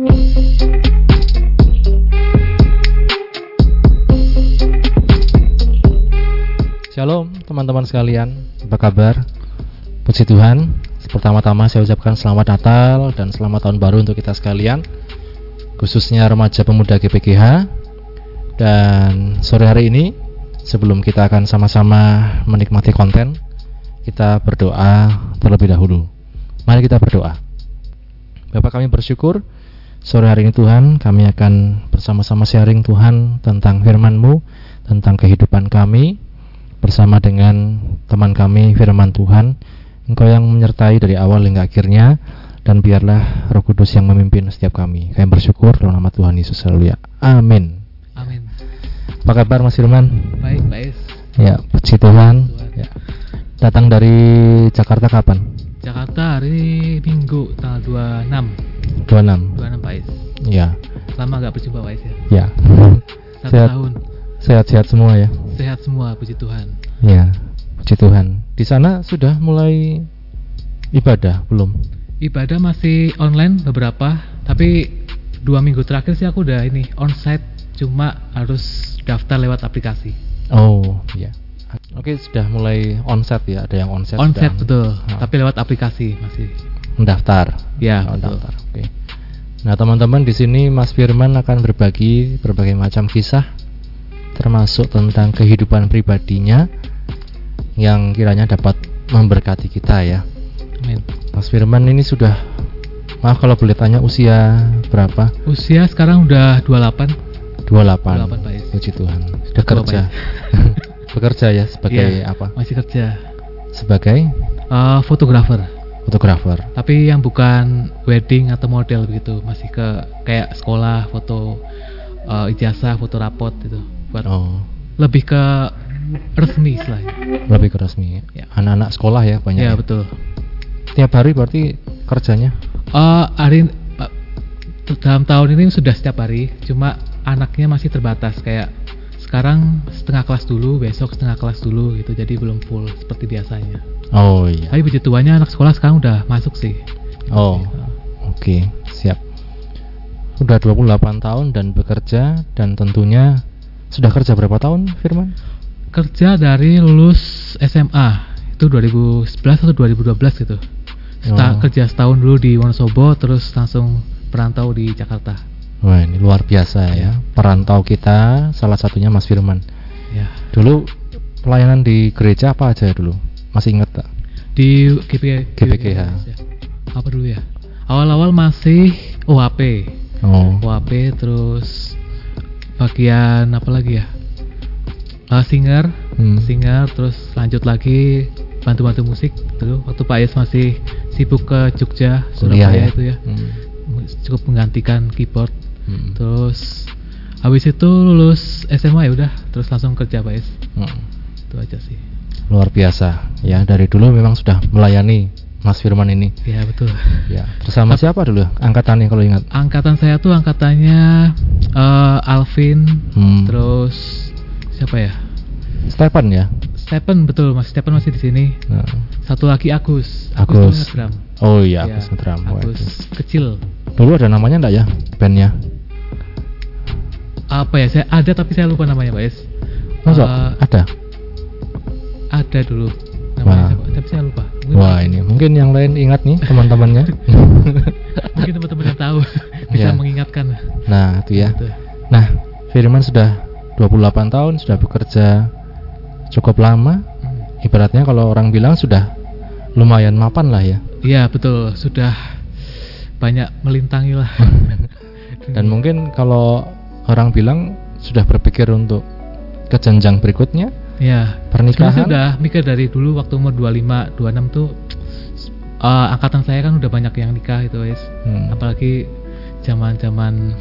Shalom teman-teman sekalian, apa kabar? Puji Tuhan, pertama-tama saya ucapkan selamat Natal dan selamat tahun baru untuk kita sekalian Khususnya remaja pemuda GPGH Dan sore hari ini, sebelum kita akan sama-sama menikmati konten Kita berdoa terlebih dahulu. Mari kita berdoa. Bapak kami bersyukur Sore hari ini Tuhan, kami akan bersama-sama sharing Tuhan tentang firman-Mu, tentang kehidupan kami, bersama dengan teman kami firman Tuhan Engkau yang menyertai dari awal hingga akhirnya dan biarlah Roh Kudus yang memimpin setiap kami. Kami bersyukur dalam nama Tuhan Yesus Haleluya. Amin. Amin. Apa kabar Mas Firman? Baik, baik. Ya, puji Tuhan. Ya. Datang dari Jakarta kapan? Nggak berjumpa Pak Is ya. Ya. Satu Sehat. tahun. Sehat-sehat semua ya. Sehat semua, puji Tuhan. Ya. Puji Tuhan. Di sana sudah mulai ibadah belum? Ibadah masih online beberapa, tapi dua minggu terakhir sih aku udah ini onsite, cuma harus daftar lewat aplikasi. Oh, ya. Oke, sudah mulai onset ya, ada yang onset. Onsite sedang betul, Ah. tapi lewat aplikasi masih. mendaftar. Ya, Oh, mendaftar. Oke. Nah, teman-teman di sini Mas Firman akan berbagi berbagai macam kisah termasuk tentang kehidupan pribadinya yang kiranya dapat memberkati kita ya. Amin. Mas Firman ini sudah Maaf kalau boleh tanya usia berapa? Usia sekarang udah 28. 28. 28, Pak. Puji Tuhan. Sudah kerja. Bekerja ya sebagai Iya, apa? Masih kerja. Sebagai Eh, fotografer. Fotografer. tapi yang bukan wedding atau model begitu masih ke kayak sekolah foto eh, ijazah foto rapot gitu buat Oh, lebih ke resmi istilahnya lebih ke resmi. Ya. Anak-anak sekolah ya banyak. ya ya? betul Tiap hari berarti kerjanya? Eh, hari eh, dalam tahun ini sudah setiap hari cuma anaknya masih terbatas kayak sekarang setengah kelas dulu besok setengah kelas dulu gitu jadi belum full seperti biasanya Oh iya. tapi puji tuanya anak sekolah sekarang udah masuk sih Oh, oke, siap. Sudah 28 tahun dan bekerja dan tentunya sudah kerja berapa tahun, Firman? kerja dari lulus SMA itu 2011 atau 2012 gitu. Seta- Oh. Kerja setahun dulu di Wonosobo terus langsung perantau di Jakarta. Wah, ini luar biasa ya. Perantau kita salah satunya Mas Firman. Ya. Dulu pelayanan di gereja apa aja dulu? Masih inget tak? Di GP, GPGH. ya. Apa dulu ya? Awal-awal masih OAP. Oh. OAP terus bagian apa lagi ya? Eh, singer, Hmm. singer terus lanjut lagi bantu-bantu musik dulu waktu Pak Yes masih sibuk ke Jogja, Surabaya ya. itu ya. Hmm. cukup menggantikan keyboard Hmm. terus habis itu lulus SMA ya udah terus langsung kerja Pak Is Hmm. itu aja sih Luar biasa ya. Dari dulu memang sudah melayani Mas Firman ini. ya betul Ya. Bersama siapa dulu angkatannya kalau ingat? angkatan saya tuh angkatannya eh, Alvin Hmm. terus siapa ya Stephen ya. Stephen betul mas Stephen masih di sini Nah. satu lagi Agus Agus. ngegram. Oh iya, Ya, Agus. Wah, Agus kecil Dulu ada namanya enggak ya bandnya? Apa ya saya ada tapi saya lupa namanya Pak Is Masa Eh, ada? ada dulu namanya tapi saya lupa Mungkin- Wah ini mungkin yang lain ingat nih teman-temannya. mungkin teman-teman yang tahu bisa Ya. mengingatkan nah itu ya. Nah Firman sudah 28 tahun sudah bekerja cukup lama. Hmm. Ibaratnya kalau orang bilang sudah lumayan mapan lah ya. Iya betul sudah banyak melintangi lah Dan mungkin kalau orang bilang sudah berpikir untuk ke jenjang berikutnya ya pernikahan. Sebenarnya sudah mikir dari dulu waktu umur 25 26 tuh eh, angkatan saya kan udah banyak yang nikah itu guys Hmm. apalagi zaman-zaman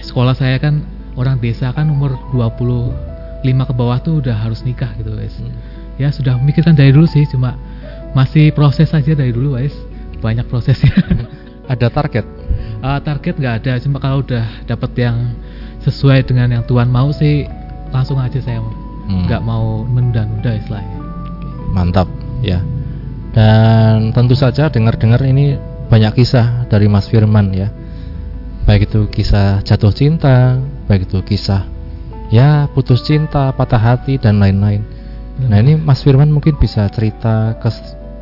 sekolah saya kan orang desa kan umur 25 ke bawah tuh udah harus nikah gitu guys Hmm. ya sudah memikirkan dari dulu sih cuma masih proses aja dari dulu guys banyak prosesnya Ada target. Uh, target nggak ada cuma kalau udah dapet yang sesuai dengan yang Tuhan mau sih langsung aja saya Hmm. nggak mau menunda-nunda istilahnya Mantap ya. Dan tentu saja dengar-dengar ini banyak kisah dari Mas Firman ya. baik itu kisah jatuh cinta baik itu kisah ya putus cinta patah hati dan lain-lain nah ini Mas Firman mungkin bisa cerita ke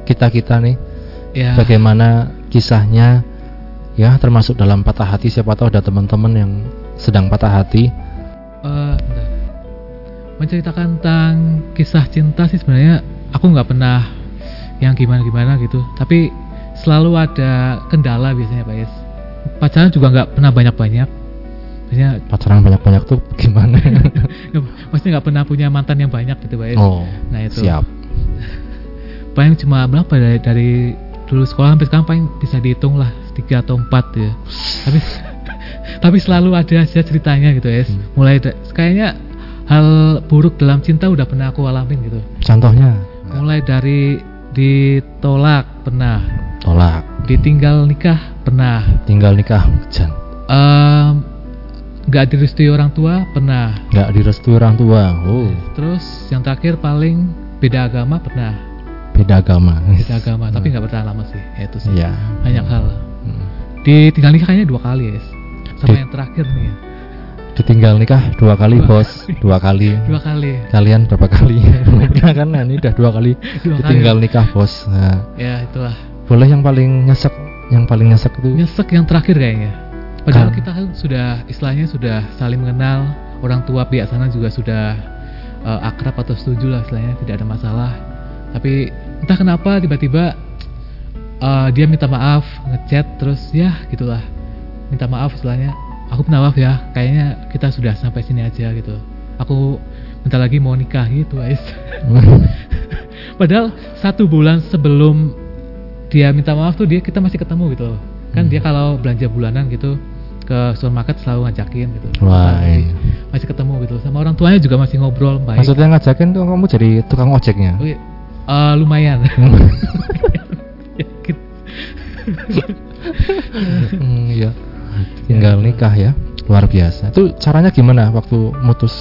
kita kita nih ya bagaimana kisahnya ya termasuk dalam patah hati siapa tahu ada teman-teman yang sedang patah hati. Bentar. menceritakan tentang kisah cinta sih sebenarnya aku nggak pernah yang gimana-gimana gitu. Tapi selalu ada kendala biasanya Pak Yes. Pacaran juga nggak pernah banyak-banyak. Biasanya pacaran banyak-banyak tuh gimana? Maksudnya nggak pernah punya mantan yang banyak gitu Pak Yes. Oh nah itu. siap. Paling cuma berapa dari, dari dulu sekolah sampai sekarang paling bisa dihitung lah tiga atau empat ya. Tapi tapi selalu ada aja ceritanya gitu ya Hmm. mulai da- kayaknya hal buruk dalam cinta udah pernah aku alamin gitu. Contohnya? Mulai dari ditolak pernah. Tolak. Ditinggal nikah pernah. Tinggal nikah hujan. Em, nggak direstui orang tua pernah. Nggak direstui orang tua oh terus yang terakhir paling beda agama pernah. Beda agama. Beda agama tapi nggak bertahan lama sih ya itu sih. Iya. banyak hal. Hmm. ditinggal nikah kayaknya dua kali ya sama Di- yang terakhir nih ya. ditinggal nikah dua kali Dua bos. dua kali. Dua kali kalian berapa kali? Pernah kan nah, ini udah dua kali Dua kali. ditinggal nikah bos. Nah, ya itulah. Boleh yang paling nyesek yang paling nyesek itu? Nyesek yang terakhir kayaknya. Padahal Kan. kita kan sudah istilahnya sudah saling mengenal. Orang tua pihak sana juga sudah eh, akrab atau setuju lah istilahnya tidak ada masalah. Tapi entah kenapa tiba-tiba eh, dia minta maaf ngechat terus ya gitulah minta maaf istilahnya aku minta maaf ya kayaknya kita sudah sampai sini aja gitu aku minta lagi mau nikah gitu guys Padahal satu bulan sebelum dia minta maaf tuh dia kita masih ketemu gitu loh. Kan Hmm. dia kalau belanja bulanan gitu ke supermarket selalu ngajakin gitu. Wah, masih, iya. masih ketemu gitu. Sama orang tuanya juga masih ngobrol baik. maksudnya ngajakin tuh kamu jadi tukang ojeknya Oh, iya. Eh, lumayan. Ya, gitu. Hmm, iya tinggal nikah ya. Luar biasa. Itu caranya gimana waktu mutus?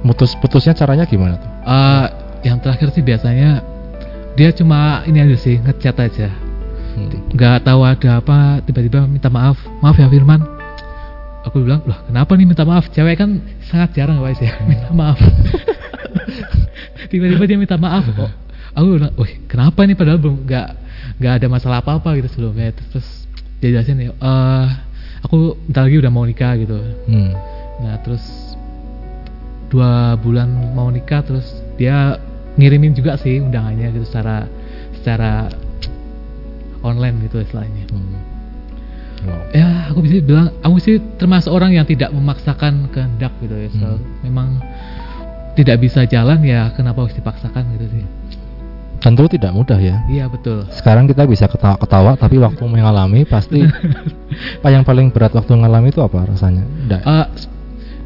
Mutus putusnya caranya gimana tuh? Eh, yang terakhir sih biasanya dia cuma ini aja sih ngechat aja. Hmm. nggak tahu ada apa tiba-tiba minta maaf. Maaf ya Firman. Aku bilang loh kenapa nih minta maaf? Cewek kan sangat jarang guys ya minta maaf. Tiba-tiba dia minta maaf. Kok aku bilang wih kenapa nih padahal belum nggak nggak ada masalah apa apa gitu sebelumnya. Terus dia jelasin ya "Eh, aku bentar lagi udah mau nikah gitu Hmm. nah terus dua bulan mau nikah terus dia ngirimin juga sih undangannya gitu secara secara online gitu istilahnya Hmm. Wow. ya aku bisa bilang aku sih termasuk orang yang tidak memaksakan kehendak gitu ya so, Hmm. memang tidak bisa jalan ya kenapa harus dipaksakan gitu sih tentu tidak mudah ya iya betul sekarang kita bisa ketawa-ketawa tapi waktu mengalami pasti apa yang paling berat waktu mengalami itu apa rasanya Nggak. S-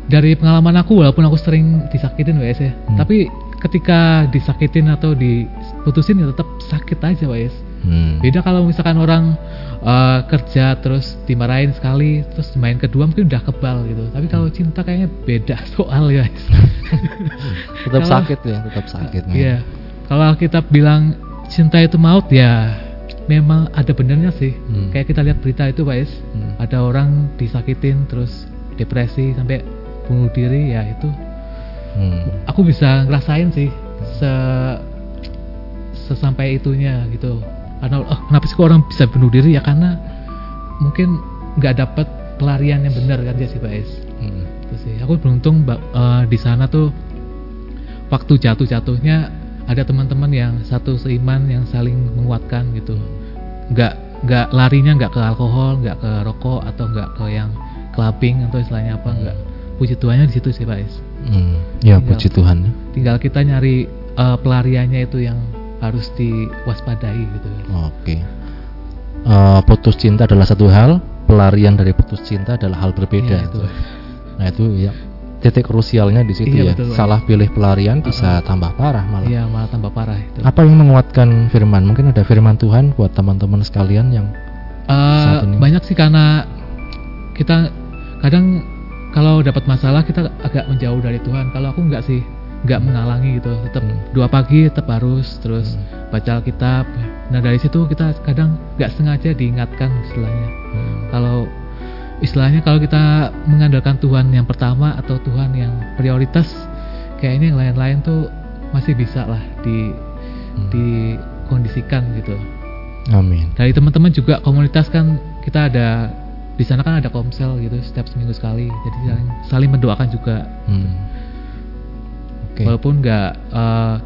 dari pengalaman aku walaupun aku sering disakitin WS ya Hmm. tapi ketika disakitin atau diputusin ya tetap sakit aja WS Hmm. Beda kalau misalkan orang eh, kerja terus dimarahin sekali, terus main kedua mungkin udah kebal gitu. Tapi kalau cinta kayaknya beda soal guys. tetap Kalau- sakit ya tetap sakit Iya. Kalau kita bilang cinta itu maut ya memang ada benernya sih. Hmm. Kayak kita lihat berita itu guys, Hmm. ada orang disakitin terus depresi sampai bunuh diri ya itu Hmm. aku bisa ngerasain sih se sesampai itunya gitu karena oh, kenapa sih kok orang bisa bunuh diri ya karena mungkin nggak dapat pelarian yang benar kan dia sih Pak Es Hmm. itu sih aku beruntung Mbak, eh, di sana tuh waktu jatuh-jatuhnya ada teman-teman yang satu seiman yang saling menguatkan gitu nggak nggak larinya nggak ke alkohol nggak ke rokok atau nggak ke yang clubbing atau istilahnya apa nggak puji Tuhannya di situ sih Pak Es Hmm. ya Tinggal- puji Tuhan ya. tinggal kita nyari eh, pelariannya itu yang harus diwaspadai gitu Oke. Eh, putus cinta adalah satu hal, pelarian dari putus cinta adalah hal berbeda. Iya, itu. Nah itu ya titik krusialnya di situ Iya, ya. betul. Salah pilih pelarian bisa tambah parah malah. iya malah tambah parah itu Apa yang menguatkan firman? Mungkin ada firman Tuhan buat teman-teman sekalian yang saat ini? banyak sih karena kita kadang kalau dapat masalah kita agak menjauh dari Tuhan kalau aku nggak sih nggak menghalangi gitu tetap Hmm. dua pagi tetap harus terus Hmm. baca Alkitab nah dari situ kita kadang nggak sengaja diingatkan istilahnya hmm, kalau istilahnya kalau kita mengandalkan Tuhan yang pertama atau Tuhan yang prioritas kayaknya yang lain-lain tuh masih bisa lah di Hmm. dikondisikan gitu Amin. dari teman-teman juga komunitas kan kita ada di sana kan ada komsel gitu setiap seminggu sekali jadi saling saling mendoakan juga Hmm. Oke. walaupun nggak eh,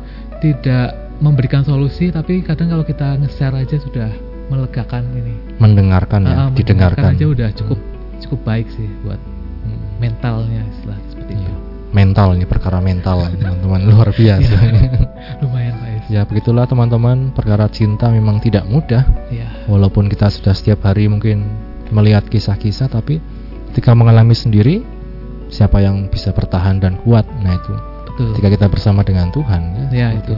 tidak memberikan solusi tapi kadang kalau kita nge-share aja sudah melegakan ini Mendengarkan ya, Ah, ah, didengarkan. aja udah cukup cukup baik sih buat Hmm. mentalnya istilah seperti itu Iya. Mental ini perkara mental teman-teman luar biasa. Lumayan Pak ya begitulah teman-teman perkara cinta memang tidak mudah. Iya. Walaupun kita sudah setiap hari mungkin melihat kisah-kisah tapi ketika mengalami sendiri siapa yang bisa bertahan dan kuat. Nah itu betul ketika kita bersama dengan Tuhan ya. ya itu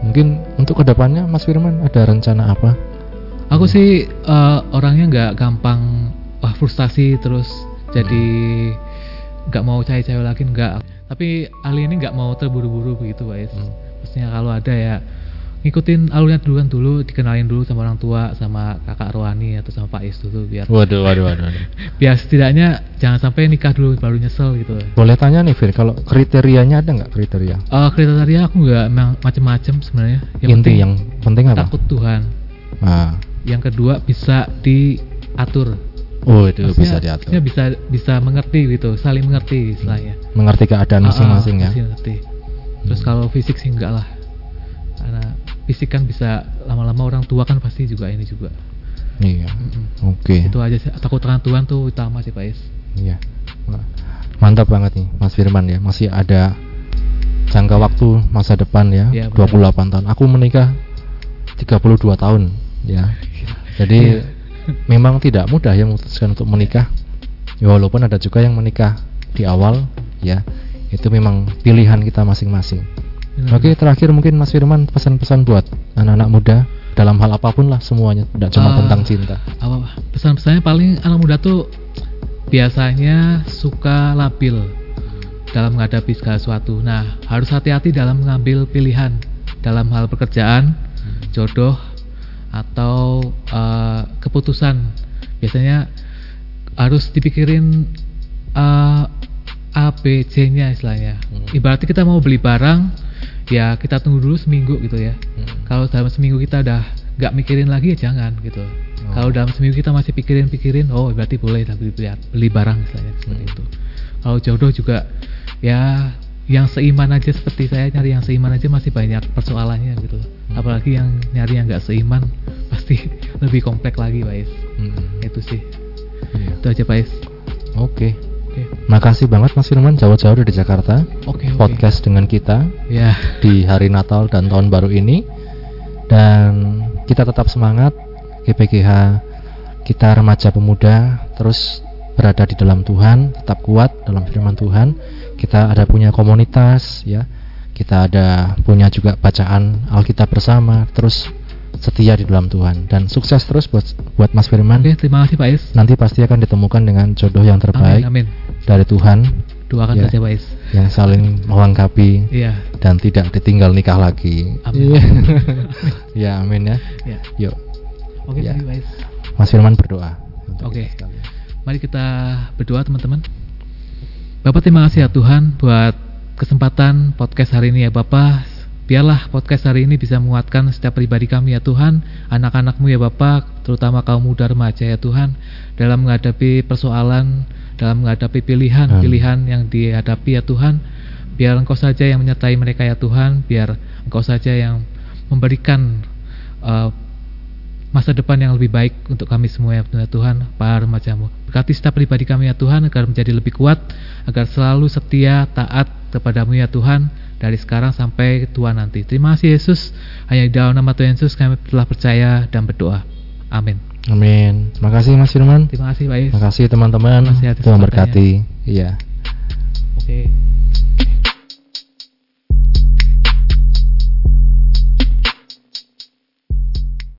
Mungkin untuk ke depannya Mas Firman ada rencana apa? aku sih eh, orangnya nggak gampang wah frustasi terus jadi nggak mau cair-cair lagi nggak tapi ahli ini nggak mau terburu-buru begitu Pak Is Hmm. maksudnya kalau ada ya ngikutin alurnya duluan dulu dikenalin dulu sama orang tua sama kakak Rohani atau sama Pak Is dulu biar Waduh, waduh, waduh. waduh. biar setidaknya jangan sampai nikah dulu baru nyesel gitu Boleh tanya nih Fir, kalau kriterianya ada nggak kriteria? Eh, kriteria aku nggak memang macem-macem sebenarnya yang Inti penting yang penting apa? takut Tuhan Nah, yang kedua bisa diatur oh itu bisa Maksudnya- diatur. maksudnya bisa bisa mengerti gitu saling mengerti istilahnya Mengerti keadaan Ah, ah, masing-masing ya. mengerti terus Hmm. kalau fisik sih enggak lah karena fisik kan bisa lama-lama orang tua kan pasti juga ini juga Iya. Mm-mm. Oke. itu aja sih takut akan Tuhan tuh utama sih Pak Is Iya. Mantap banget nih Mas Firman ya. Masih ada jangka waktu masa depan ya, benar. 28 tahun. Aku menikah 32 tahun ya. Jadi Iya. Memang tidak mudah ya memutuskan untuk menikah. Ya, walaupun ada juga yang menikah di awal ya. Itu memang pilihan kita masing-masing. Benar. Oke, terakhir mungkin Mas Firman pesan-pesan buat anak-anak muda dalam hal apa pun lah semuanya, tidak cuma Ah. tentang cinta. apa pesan-pesannya paling anak muda tuh biasanya suka labil dalam menghadapi segala sesuatu. Nah, harus hati-hati dalam mengambil pilihan dalam hal pekerjaan, jodoh, atau eh, keputusan. Biasanya harus dipikirin eh, A, B, C-nya istilahnya. Hmm. Ibaratnya kita mau beli barang, ya kita tunggu dulu seminggu gitu ya. Hmm. Kalau dalam seminggu kita udah nggak mikirin lagi ya jangan gitu. Oh. Kalau dalam seminggu kita masih pikirin-pikirin, oh berarti boleh lah beli, beli, beli barang istilahnya seperti Hmm. itu. Kalau jodoh juga ya yang seiman aja seperti saya nyari yang seiman aja masih banyak persoalannya gitu. Hmm. Apalagi yang nyari yang nggak seiman pasti lebih kompleks lagi, Pak Is. Hmm. Itu sih. Iya. Itu aja, Pak Is. Oke. Oke. Makasih banget Mas Firman jauh-jauh dari Jakarta Oke, oke. podcast dengan kita Ya. di hari Natal dan tahun baru ini dan kita tetap semangat GPGH kita remaja pemuda terus berada di dalam Tuhan tetap kuat dalam firman Tuhan kita ada punya komunitas ya kita ada punya juga bacaan Alkitab bersama terus setia di dalam Tuhan dan sukses terus buat buat Mas Firman Oke, terima kasih Pak Is. nanti pasti akan ditemukan dengan jodoh yang terbaik Amin, amin. dari Tuhan Doakan Ya. saja Pak Is. yang saling melengkapi Iya. dan tidak ditinggal nikah lagi. Amin. Ya, amin ya. Ya. Yuk, Oke, Ya. Pak Is. Mas Firman berdoa. Oke. kita. Mari kita berdoa teman-teman. Bapak terima kasih ya Tuhan buat kesempatan podcast hari ini ya Bapak. Biarlah podcast hari ini bisa menguatkan setiap pribadi kami ya Tuhan, anak-anakmu ya Bapak, terutama kaum muda remaja ya Tuhan, dalam menghadapi persoalan, dalam menghadapi pilihan-pilihan yang dihadapi ya Tuhan. Biar Engkau saja yang menyertai mereka ya Tuhan, biar Engkau saja yang memberikan uh, masa depan yang lebih baik untuk kami semua ya Tuhan, para remajamu. Berkati setiap pribadi kami ya Tuhan agar menjadi lebih kuat, agar selalu setia, taat kepadamu ya Tuhan, dari sekarang sampai tua nanti. Terima kasih Yesus, hanya di dalam nama Tuhan Yesus kami telah percaya dan berdoa. Amin. Amin. Terima kasih Mas Firman. Terima kasih Pak Is. Terima kasih teman-teman. Terima kasih Tuhan berkati. Iya. Oke.